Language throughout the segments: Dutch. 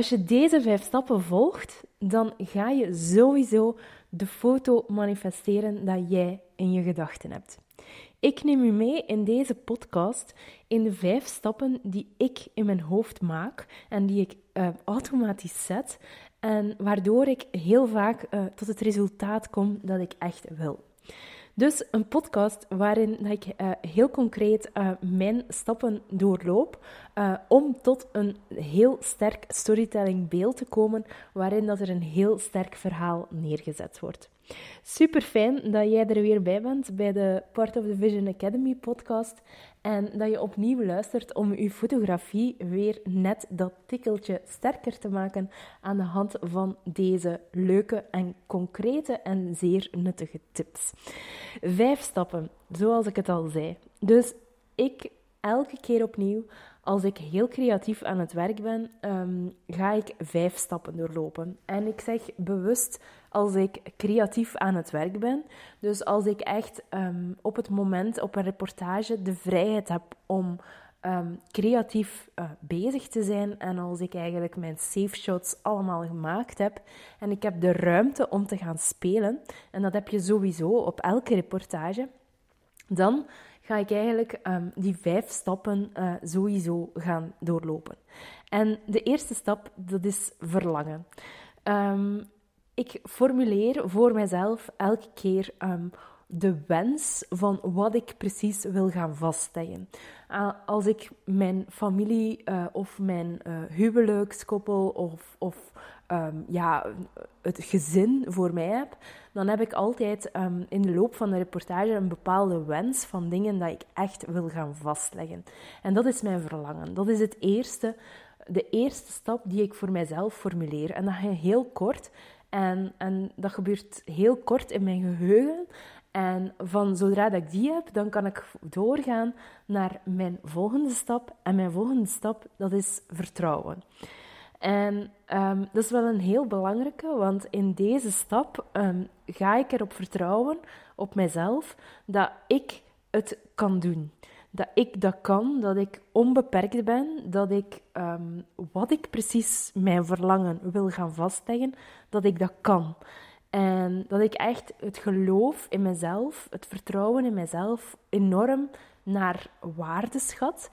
Als je deze vijf stappen volgt, dan ga je sowieso de foto manifesteren dat jij in je gedachten hebt. Ik neem u mee in deze podcast in de vijf stappen die ik in mijn hoofd maak en die ik uh, automatisch zet en waardoor ik heel vaak uh, tot het resultaat kom dat ik echt wil. Dus een podcast waarin ik uh, heel concreet uh, mijn stappen doorloop uh, om tot een heel sterk storytelling beeld te komen, waarin dat er een heel sterk verhaal neergezet wordt. Super fijn dat jij er weer bij bent bij de Part of the Vision Academy podcast. En dat je opnieuw luistert om je fotografie weer net dat tikkeltje sterker te maken aan de hand van deze leuke en concrete en zeer nuttige tips. Vijf stappen, zoals ik het al zei. Dus ik elke keer opnieuw als ik heel creatief aan het werk ben, ehm, ga ik vijf stappen doorlopen. En ik zeg bewust als ik creatief aan het werk ben. Dus als ik echt ehm, op het moment op een reportage de vrijheid heb om ehm, creatief uh, bezig te zijn. En als ik eigenlijk mijn safe shots allemaal gemaakt heb. En ik heb de ruimte om te gaan spelen. En dat heb je sowieso op elke reportage. Dan ga ik eigenlijk ehm, die vijf stappen uh, sowieso gaan doorlopen. En de eerste stap, dat is verlangen. Um, ik formuleer voor mezelf elke keer um, de wens van wat ik precies wil gaan vastleggen. Uh, als ik mijn familie uh, of mijn huwelijkskoppel of, of ja, het gezin voor mij heb, dan heb ik altijd um, in de loop van de reportage een bepaalde wens van dingen dat ik echt wil gaan vastleggen. En dat is mijn verlangen. Dat is het eerste, de eerste stap die ik voor mijzelf formuleer. En dat ga heel kort. En, en dat gebeurt heel kort in mijn geheugen. En van zodra dat ik die heb, dan kan ik doorgaan naar mijn volgende stap. En mijn volgende stap, dat is vertrouwen. En um, dat is wel een heel belangrijke, want in deze stap um, ga ik erop vertrouwen, op mijzelf, dat ik het kan doen. Dat ik dat kan, dat ik onbeperkt ben, dat ik um, wat ik precies mijn verlangen wil gaan vastleggen, dat ik dat kan. En dat ik echt het geloof in mezelf, het vertrouwen in mezelf enorm naar waarde schat.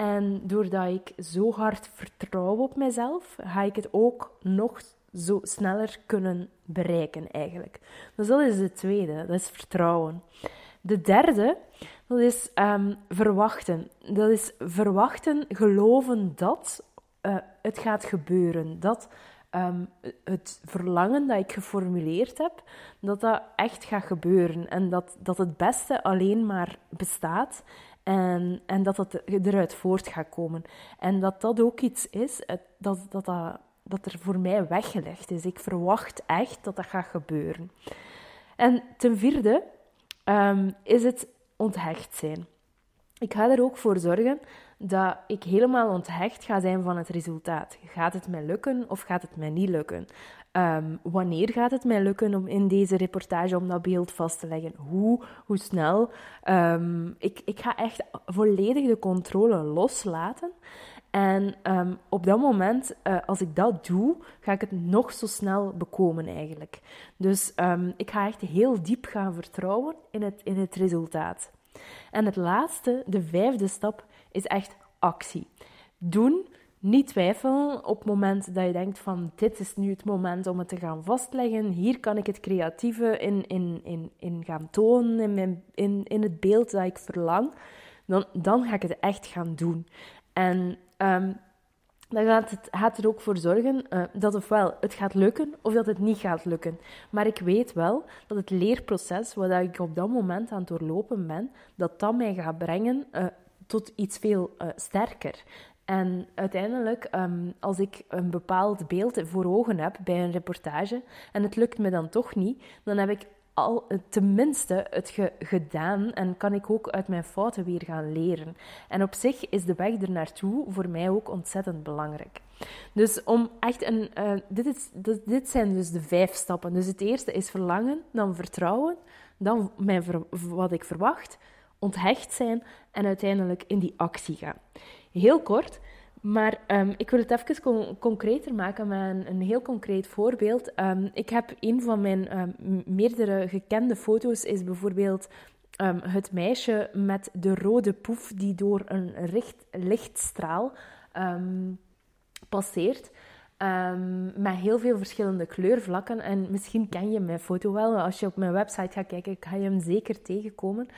En doordat ik zo hard vertrouw op mezelf, ga ik het ook nog zo sneller kunnen bereiken eigenlijk. Dus dat is de tweede, dat is vertrouwen. De derde, dat is um, verwachten. Dat is verwachten, geloven dat uh, het gaat gebeuren. Dat um, het verlangen dat ik geformuleerd heb, dat dat echt gaat gebeuren. En dat, dat het beste alleen maar bestaat en, en dat het eruit voort gaat komen. En dat dat ook iets is dat, dat, dat, dat er voor mij weggelegd is. Ik verwacht echt dat dat gaat gebeuren. En ten vierde um, is het onthecht zijn. Ik ga er ook voor zorgen dat ik helemaal onthecht ga zijn van het resultaat. Gaat het mij lukken of gaat het mij niet lukken? Um, wanneer gaat het mij lukken om in deze reportage om dat beeld vast te leggen? Hoe, hoe snel? Um, ik, ik ga echt volledig de controle loslaten. En um, op dat moment, uh, als ik dat doe, ga ik het nog zo snel bekomen eigenlijk. Dus ik ga echt heel diep gaan vertrouwen in het, in het resultaat. En het laatste, de vijfde stap, is echt actie. Doen niet twijfelen op het moment dat je denkt van dit is nu het moment om het te gaan vastleggen. Hier kan ik het creatieve in, in, in, in gaan tonen, in, in, in het beeld dat ik verlang. Dan, dan ga ik het echt gaan doen. En um, dan gaat het, gaat er ook voor zorgen uh, dat ofwel het gaat lukken of dat het niet gaat lukken. Maar ik weet wel dat het leerproces, wat ik op dat moment aan het doorlopen ben, dat dat mij gaat brengen uh, tot iets veel uh, sterker. En uiteindelijk, um, als ik een bepaald beeld voor ogen heb bij een reportage en het lukt me dan toch niet, dan heb ik al tenminste het ge gedaan en kan ik ook uit mijn fouten weer gaan leren. En op zich is de weg er naartoe voor mij ook ontzettend belangrijk. Dus om echt een. Uh, dit, is, dit, zijn dus de vijf stappen. Dus het eerste is verlangen, dan vertrouwen, dan mijn wat ik verwacht, onthecht zijn en uiteindelijk in die actie gaan. Heel kort, Maar um, ik wil het even con concreter maken met een, een heel concreet voorbeeld. Um, ik heb een van mijn um, meerdere gekende foto's, is bijvoorbeeld het meisje met de rode poef die door een lichtstraal passeert. met heel veel verschillende kleurvlakken. En misschien ken je mijn foto wel. Als je op mijn website gaat kijken, ga je hem zeker tegenkomen.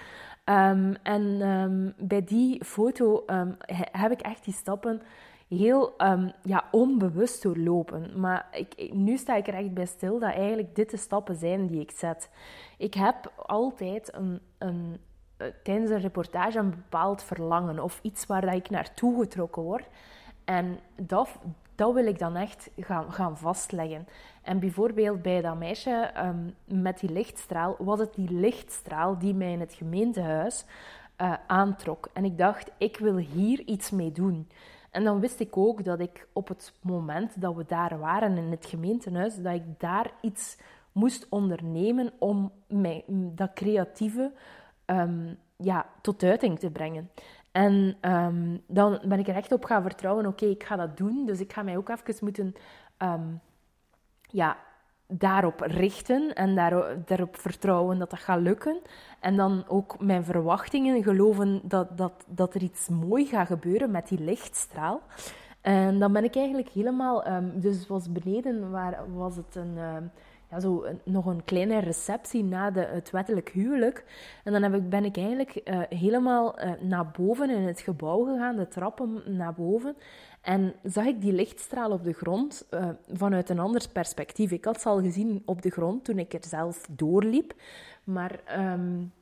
Um, en um, bij die foto um, heb ik echt die stappen heel ja, onbewust doorlopen. Maar nu sta ik er echt bij stil dat eigenlijk dit de stappen zijn die ik zet. Ik heb altijd een, een, eh, tijdens een reportage een bepaald verlangen of iets waar dat ik naartoe getrokken word. En dat, dat wil ik dan echt gaan, gaan vastleggen. En bijvoorbeeld bij dat meisje um, met die lichtstraal, was het die lichtstraal die mij in het gemeentehuis uh, aantrok. En ik dacht, ik wil hier iets mee doen. En dan wist ik ook dat ik op het moment dat we daar waren in het gemeentehuis, dat ik daar iets moest ondernemen om mij, dat creatieve um, ja, tot uiting te brengen. En um, dan ben ik er echt op gaan vertrouwen, oké, ik ga dat doen. Dus ik ga mij ook even moeten um, ja, daarop richten en daar, daarop vertrouwen dat dat gaat lukken. En dan ook mijn verwachtingen geloven dat, dat, dat er iets mooi gaat gebeuren met die lichtstraal. En dan ben ik eigenlijk helemaal... Um, dus was beneden, waar was het een... Zo nog een kleine receptie na de, het wettelijk huwelijk. En dan heb ik, ben ik eigenlijk uh, helemaal uh, naar boven in het gebouw gegaan, de trappen naar boven. En zag ik die lichtstraal op de grond uh, vanuit een ander perspectief. Ik had ze al gezien op de grond toen ik er zelf doorliep. Maar um,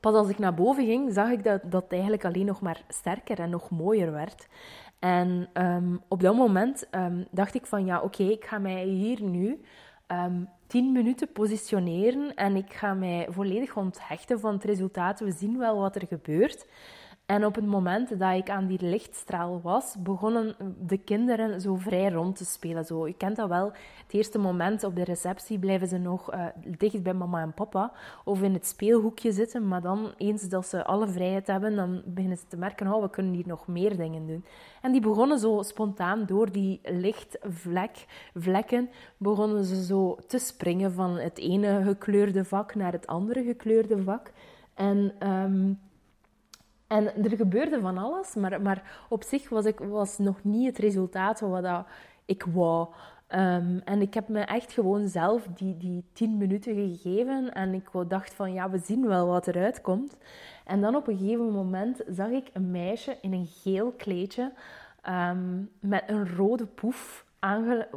pas als ik naar boven ging, zag ik dat dat eigenlijk alleen nog maar sterker en nog mooier werd. En um, op dat moment um, dacht ik van ja, oké, ik ga mij hier nu um, tien minuten positioneren en ik ga mij volledig onthechten van het resultaat. We zien wel wat er gebeurt. En op het moment dat ik aan die lichtstraal was, begonnen de kinderen zo vrij rond te spelen. Zo, je kent dat wel. Het eerste moment op de receptie blijven ze nog uh, dicht bij mama en papa of in het speelhoekje zitten. Maar dan, eens dat ze alle vrijheid hebben, dan beginnen ze te merken, oh, we kunnen hier nog meer dingen doen. En die begonnen zo spontaan door die lichtvlek, vlekken, begonnen ze zo te springen van het ene gekleurde vak naar het andere gekleurde vak. En... Um, en er gebeurde van alles, maar, maar op zich was, ik, was nog niet het resultaat wat dat ik wou. Um, en ik heb me echt gewoon zelf die, die tien minuten gegeven. En ik dacht van, ja, we zien wel wat eruit komt. En dan op een gegeven moment zag ik een meisje in een geel kleedje um, met een rode poef aange,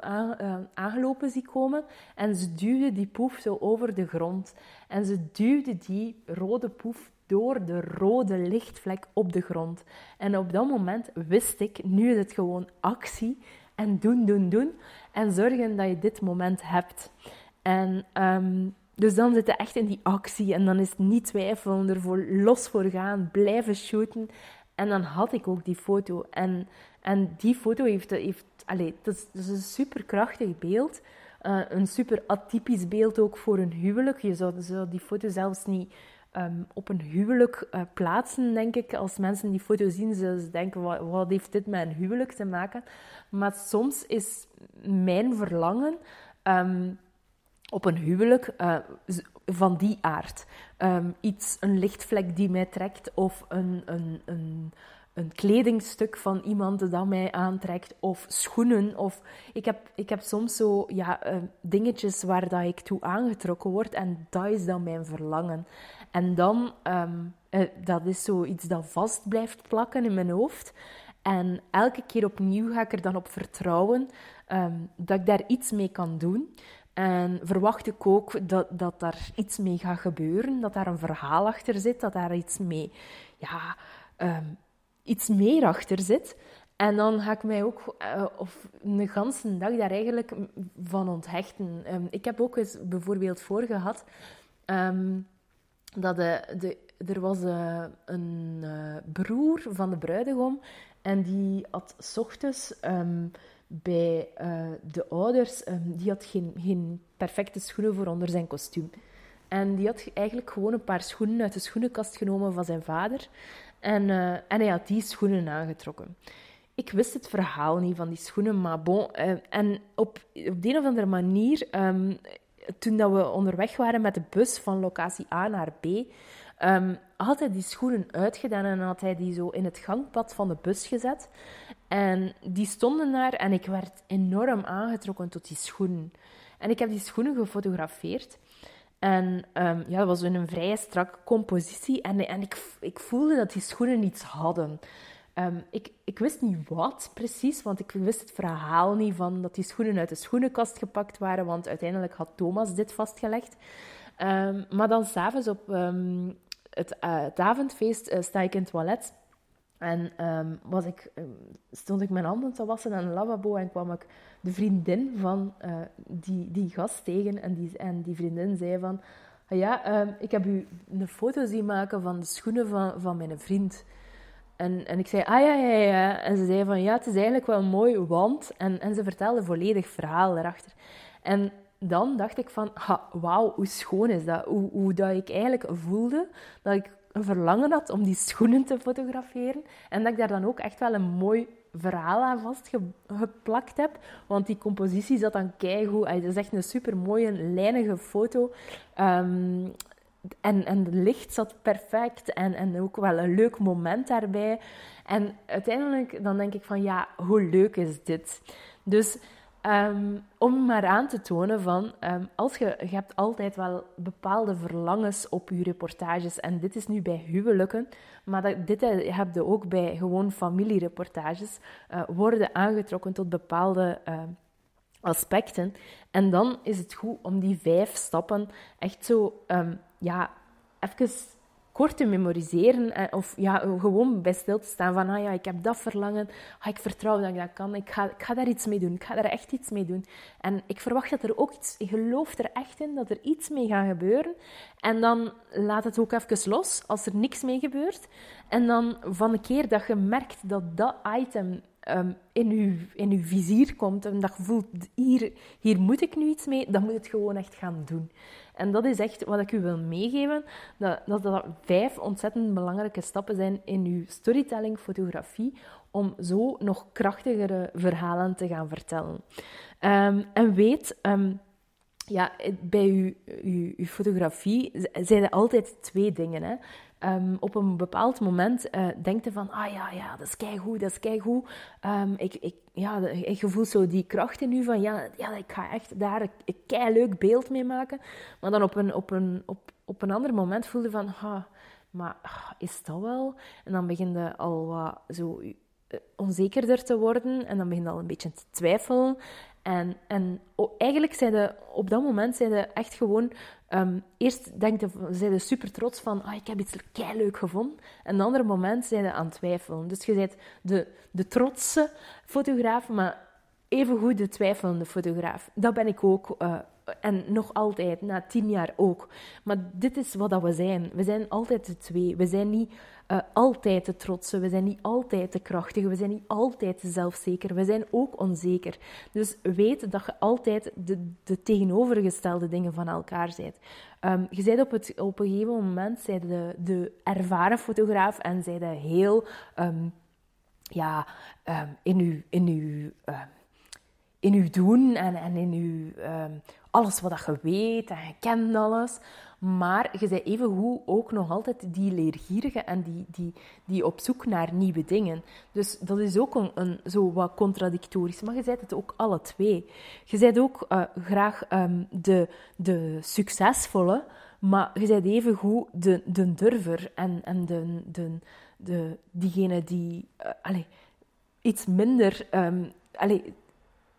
aan, uh, aangelopen zien komen. En ze duwde die poef zo over de grond. En ze duwde die rode poef door de rode lichtvlek op de grond. En op dat moment wist ik, nu is het gewoon actie en doen, doen, doen. En zorgen dat je dit moment hebt. En um, dus dan zit je echt in die actie en dan is het niet twijfelen, ervoor los voor gaan, blijven shooten. En dan had ik ook die foto. En, en die foto heeft, heeft allez, dat, is, is een superkrachtig beeld. Uh, een super atypisch beeld ook voor een huwelijk. Je zou, zou die foto zelfs niet um, op een huwelijk uh, plaatsen, denk ik. Als mensen die foto zien, ze denken, wat, heeft dit met een huwelijk te maken? Maar soms is mijn verlangen um, op een huwelijk uh, van die aard. Um, iets, een lichtvlek die mij trekt of een... een, een een kledingstuk van iemand dat mij aantrekt, of schoenen. Of ik, heb, ik heb soms zo ja, uh, dingetjes waar dat ik toe aangetrokken word, en dat is dan mijn verlangen. En dan, um, uh, dat is zoiets dat vast blijft plakken in mijn hoofd. En elke keer opnieuw ga ik er dan op vertrouwen um, dat ik daar iets mee kan doen. En verwacht ik ook dat, dat daar iets mee gaat gebeuren, dat daar een verhaal achter zit, dat daar iets mee, ja, um, iets meer achter zit. En dan ga ik mij ook uh, of een ganse dag daar eigenlijk van onthechten. Um, ik heb ook eens bijvoorbeeld voor gehad um, dat de, de, er was uh, een broer van de bruidegom en die had s ochtends um, bij de ouders, die had geen, geen perfecte schoenen voor onder zijn kostuum. En die had eigenlijk gewoon een paar schoenen uit de schoenenkast genomen van zijn vader. En, uh, en hij had die schoenen aangetrokken. Ik wist het verhaal niet van die schoenen, maar bon. Uh, en op, op de een of andere manier, um, toen dat we onderweg waren met de bus van locatie A naar B, um, had hij die schoenen uitgedaan en had hij die zo in het gangpad van de bus gezet. En die stonden daar en ik werd enorm aangetrokken tot die schoenen. En ik heb die schoenen gefotografeerd. En um, ja, dat was in een vrij strakke compositie. En, en ik, ik voelde dat die schoenen iets hadden. Um, ik, ik wist niet wat precies, want ik wist het verhaal niet van dat die schoenen uit de schoenenkast gepakt waren, want uiteindelijk had Thomas dit vastgelegd. Um, maar dan s'avonds op het, uh, het, avondfeest uh, sta ik in het toilet en um, was ik, stond ik mijn handen te wassen aan een lavabo en kwam ik de vriendin van uh, die, die gast tegen. En die, en die vriendin zei van... Ja, um, ik heb u een foto zien maken van de schoenen van, van mijn vriend. En, en ik zei, ah ja, ja, ja. En ze zei van, ja, het is eigenlijk wel mooi, want... En, en ze vertelde volledig verhaal erachter. En dan dacht ik van, wauw, hoe schoon is dat? Hoe, hoe dat ik eigenlijk voelde dat ik een verlangen had om die schoenen te fotograferen. En dat ik daar dan ook echt wel een mooi verhaal aan vastgeplakt heb. Want die compositie zat dan keigoed. Het is echt een super mooie, lijnige foto. Um, en, en het licht zat perfect. En, en ook wel een leuk moment daarbij. En uiteindelijk dan denk ik van, ja, hoe leuk is dit? Dus Um, om maar aan te tonen van, um, als je, je hebt altijd wel bepaalde verlangens op je reportages. En dit is nu bij huwelijken, maar dat, dit heb je ook bij gewoon familiereportages. Uh, worden aangetrokken tot bepaalde uh, aspecten. En dan is het goed om die vijf stappen echt zo, ja, even kort te memoriseren. Eh, of ja, gewoon bij stil te staan van, ah ja, ik heb dat verlangen. Ah, ik vertrouw dat ik dat kan. Ik ga, ik ga daar iets mee doen. Ik ga daar echt iets mee doen. En ik verwacht dat er ook iets... Ik geloof er echt in dat er iets mee gaat gebeuren. En dan laat het ook even los als er niks mee gebeurt. En dan van een keer dat je merkt dat dat item um, in, uw, in uw vizier komt en dat je voelt, hier, hier moet ik nu iets mee, dan moet je het gewoon echt gaan doen. En dat is echt wat ik u wil meegeven, dat dat, vijf ontzettend belangrijke stappen zijn in uw storytelling, fotografie, om zo nog krachtigere verhalen te gaan vertellen. Um, en weet... Um, ja, bij uw, uw, uw fotografie zijn er altijd twee dingen. Hè. Um, op een bepaald moment uh, denkt van, ah ja, ja, dat is keigoed, dat is keigoed. Um, ik, ik, ja, ik voel zo die kracht in u van, ja, ja ik ga echt daar een, een leuk beeld mee maken. Maar dan op een, op een, op, op een ander moment voelde van, ah, maar is dat wel? En dan begin je al wat zo eh, onzekerder te worden en dan begin je al een beetje te twijfelen. En, en eigenlijk zijn ze op dat moment zijn ze echt gewoon... Um, eerst zijn ze super trots van, ah, ik heb iets leuk gevonden. En een ander moment zijn ze aan het twijfelen. Dus je bent de, de trotse fotograaf, maar evengoed de twijfelende fotograaf. Dat ben ik ook. Uh, en nog altijd, na tien jaar ook. Maar dit is wat dat we zijn. We zijn altijd de twee. We zijn niet uh, altijd te trotsen. We zijn niet altijd te krachtig. We zijn niet altijd te zelfzeker. We zijn ook onzeker. Dus weet dat je altijd de, de tegenovergestelde dingen van elkaar bent. Um, je bent op, het, op een gegeven moment de, de ervaren fotograaf en zij heel um, ja, um, in uw, in uw in uw doen en, en in uw, alles wat je weet en je kent alles. Maar je bent evengoed ook nog altijd die leergierige en die, die, die op zoek naar nieuwe dingen. Dus dat is ook een, een zo wat contradictorisch. Maar je bent het ook alle twee. Je bent ook uh, graag um, de, de succesvolle, maar je bent evengoed de, de durver en, en de, de, de, diegene die uh, allez, iets minder... Um, allez,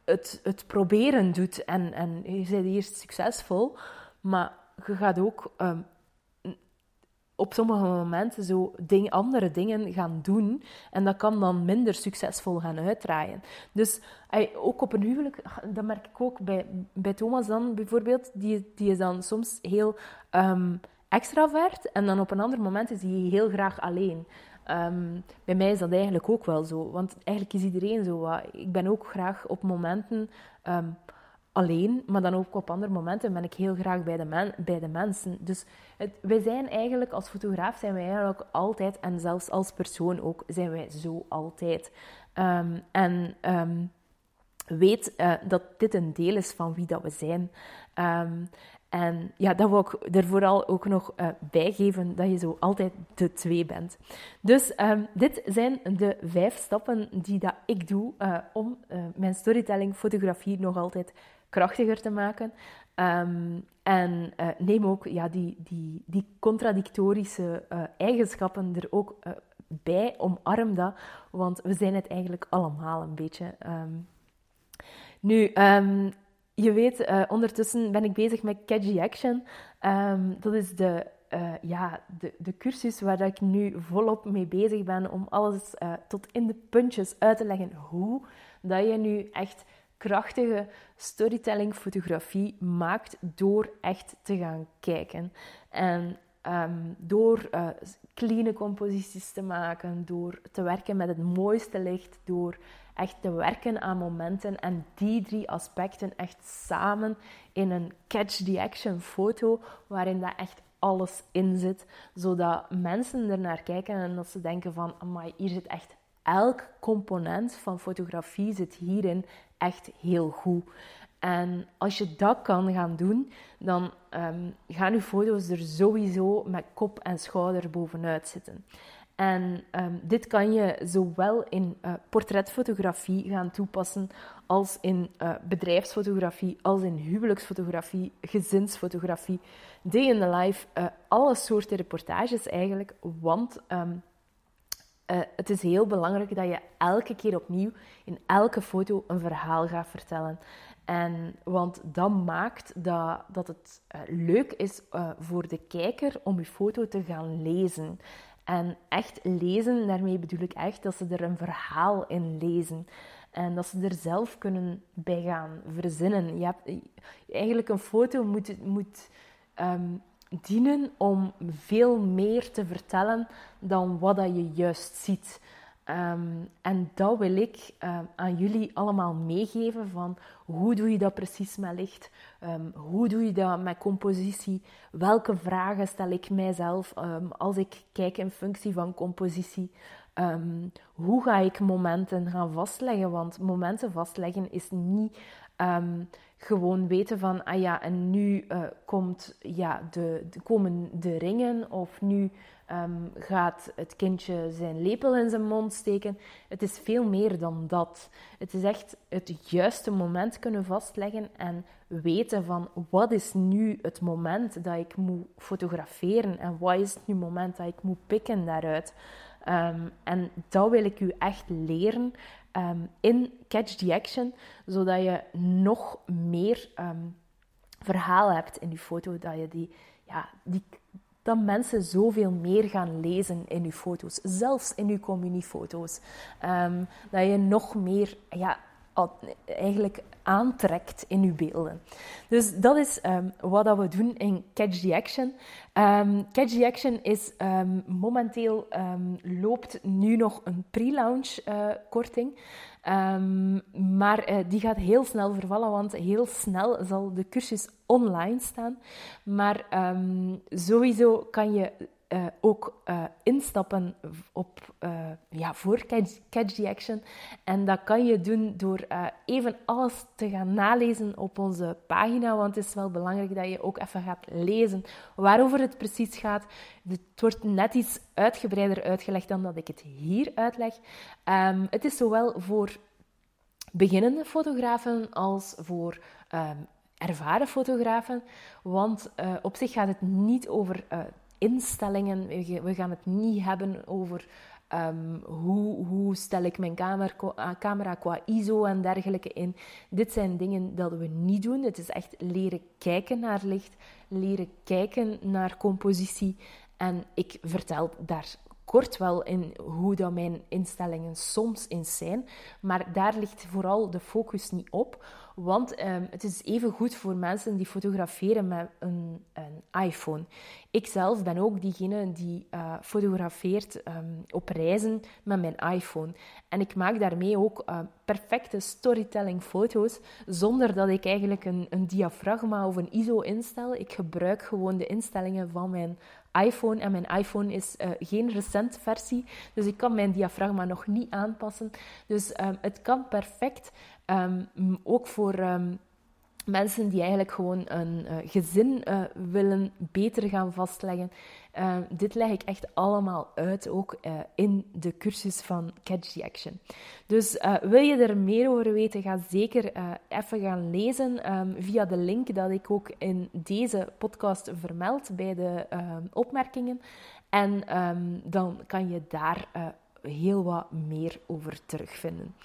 het, het proberen doet en, en je bent eerst succesvol, maar je gaat ook um, op sommige momenten zo ding, andere dingen gaan doen en dat kan dan minder succesvol gaan uitdraaien. Dus ook op een huwelijk, dat merk ik ook bij, bij Thomas dan bijvoorbeeld, die, die is dan soms heel um, extravert en dan op een ander moment is hij heel graag alleen. Um, bij mij is dat eigenlijk ook wel zo. Want eigenlijk is iedereen zo. ik ben ook graag op momenten um, alleen, maar dan ook op andere momenten ben ik heel graag bij de, men, bij de mensen. Dus wij zijn eigenlijk, als fotograaf zijn wij eigenlijk altijd, en zelfs als persoon ook, zijn wij zo altijd. Um, en weet uh, dat dit een deel is van wie dat we zijn. En ja, dat wil ik er vooral ook nog uh, bijgeven, dat je zo altijd de twee bent. Dus um, dit zijn de vijf stappen die dat ik doe uh, om uh, mijn storytelling, fotografie nog altijd krachtiger te maken. Um, en neem ook ja, die, die, die contradictorische eigenschappen er ook bij, omarm dat, want we zijn het eigenlijk allemaal een beetje. Um, nu, je weet, uh, ondertussen ben ik bezig met Catchy Action. Um, dat is de, uh, ja, de, de cursus waar ik nu volop mee bezig ben om alles uh, tot in de puntjes uit te leggen hoe dat je nu echt krachtige storytelling fotografie maakt door echt te gaan kijken. En um, door uh, clean composities te maken, door te werken met het mooiste licht, door echt te werken aan momenten en die drie aspecten echt samen in een catch the action foto waarin dat echt alles in zit, zodat mensen er naar kijken en dat ze denken van, amai, hier zit echt elk component van fotografie zit hierin echt heel goed. En als je dat kan gaan doen, dan um, gaan je foto's er sowieso met kop en schouder bovenuit zitten. En um, dit kan je zowel in uh, portretfotografie gaan toepassen, als in uh, bedrijfsfotografie, als in huwelijksfotografie, gezinsfotografie, day in the life, uh, alle soorten reportages eigenlijk. Want um, het is heel belangrijk dat je elke keer opnieuw in elke foto een verhaal gaat vertellen. En, want dat maakt dat, dat het leuk is voor de kijker om je foto te gaan lezen. En echt lezen, daarmee bedoel ik echt dat ze er een verhaal in lezen. En dat ze er zelf kunnen bij gaan verzinnen. Je hebt, eigenlijk een foto moet, moet um, dienen om veel meer te vertellen dan wat dat je juist ziet. Um, en dat wil ik uh, aan jullie allemaal meegeven van hoe doe je dat precies met licht? Um, hoe doe je dat met compositie? Welke vragen stel ik mijzelf als ik kijk in functie van compositie? hoe ga ik momenten gaan vastleggen? Want momenten vastleggen is niet gewoon weten van, ah ja, en nu uh, komt, ja, de, de, komen de ringen of nu um, gaat het kindje zijn lepel in zijn mond steken. Het is veel meer dan dat. Het is echt het juiste moment kunnen vastleggen en weten van wat is nu het moment dat ik moet fotograferen en wat is het nu moment dat ik moet pikken daaruit. Um, en dat wil ik u echt leren um, in Catch the Action, zodat je nog meer um, verhaal hebt in die foto, dat je die, ja, die dat mensen zoveel meer gaan lezen in uw foto's, zelfs in uw communiefoto's. Um, dat je nog meer ja, eigenlijk aantrekt in uw beelden. Dus dat is um, wat dat we doen in Catch the Action. Um, Catch the Action is um, momenteel loopt nu nog een pre-launch uh, korting. maar uh, die gaat heel snel vervallen, want heel snel zal de cursus online staan. Maar sowieso kan je uh, ook uh, instappen op, uh, ja, voor catch, the Action. En dat kan je doen door even alles te gaan nalezen op onze pagina. Want het is wel belangrijk dat je ook even gaat lezen waarover het precies gaat. Het wordt net iets uitgebreider uitgelegd dan dat ik het hier uitleg. Um, het is zowel voor beginnende fotografen als voor um, ervaren fotografen. Want op zich gaat het niet over instellingen. We gaan het niet hebben over um, hoe, hoe stel ik mijn camera, eh, camera qua ISO en dergelijke in. Dit zijn dingen dat we niet doen. Het is echt leren kijken naar licht, leren kijken naar compositie. En ik vertel daar kort wel in hoe dat mijn instellingen soms eens zijn, maar daar ligt vooral de focus niet op. Want um, het is even goed voor mensen die fotograferen met een, een iPhone. Ik zelf ben ook diegene die uh, fotografeert um, op reizen met mijn iPhone. En ik maak daarmee ook uh, perfecte storytelling foto's, zonder dat ik eigenlijk een, een diafragma of een ISO instel. Ik gebruik gewoon de instellingen van mijn iPhone. En mijn iPhone is uh, geen recent versie, dus ik kan mijn diafragma nog niet aanpassen. Dus um, het kan perfect. Um, ook voor um, mensen die eigenlijk gewoon een uh, gezin uh, willen beter gaan vastleggen. Uh, dit leg ik echt allemaal uit, ook in de cursus van Catch the Action. Dus wil je er meer over weten, ga zeker even gaan lezen um, via de link dat ik ook in deze podcast vermeld bij de opmerkingen. En dan kan je daar heel wat meer over terugvinden.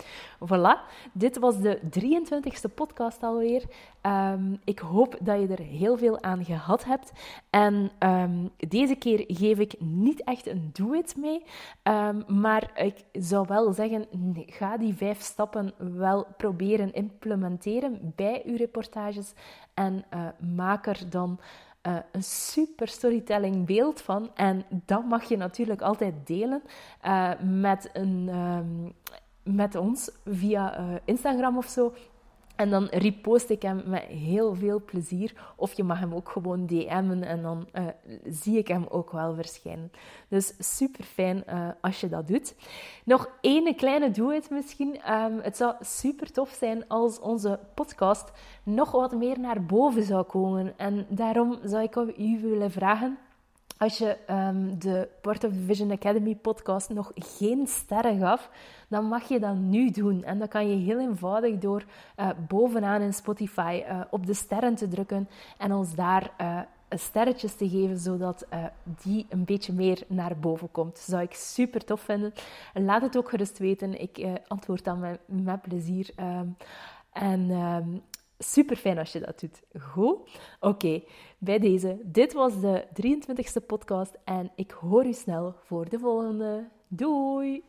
Voilà, dit was de 23e podcast alweer. Um, ik hoop dat je er heel veel aan gehad hebt. En um, deze keer geef ik niet echt een do-it mee. Um, maar ik zou wel zeggen, ga die vijf stappen wel proberen implementeren bij uw reportages. En uh, maak er dan uh, een super storytelling beeld van. En dat mag je natuurlijk altijd delen uh, met, een, um, met ons via uh, Instagram of zo. En dan repost ik hem met heel veel plezier. Of je mag hem ook gewoon DM'en en dan uh, zie ik hem ook wel verschijnen. Dus super fijn uh, als je dat doet. Nog één kleine do-it misschien. Um, het zou super tof zijn als onze podcast nog wat meer naar boven zou komen. En daarom zou ik u willen vragen als je um, de Port of Vision Academy podcast nog geen sterren gaf, dan mag je dat nu doen. En dat kan je heel eenvoudig door uh, bovenaan in Spotify uh, op de sterren te drukken en ons daar uh, sterretjes te geven, zodat die een beetje meer naar boven komt. Zou ik super tof vinden. Laat het ook gerust weten. Ik antwoord dan met, met plezier. Um, en um, Super fijn als je dat doet. Goed? Oké, bij deze. Dit was de 23e podcast en ik hoor u snel voor de volgende. Doei!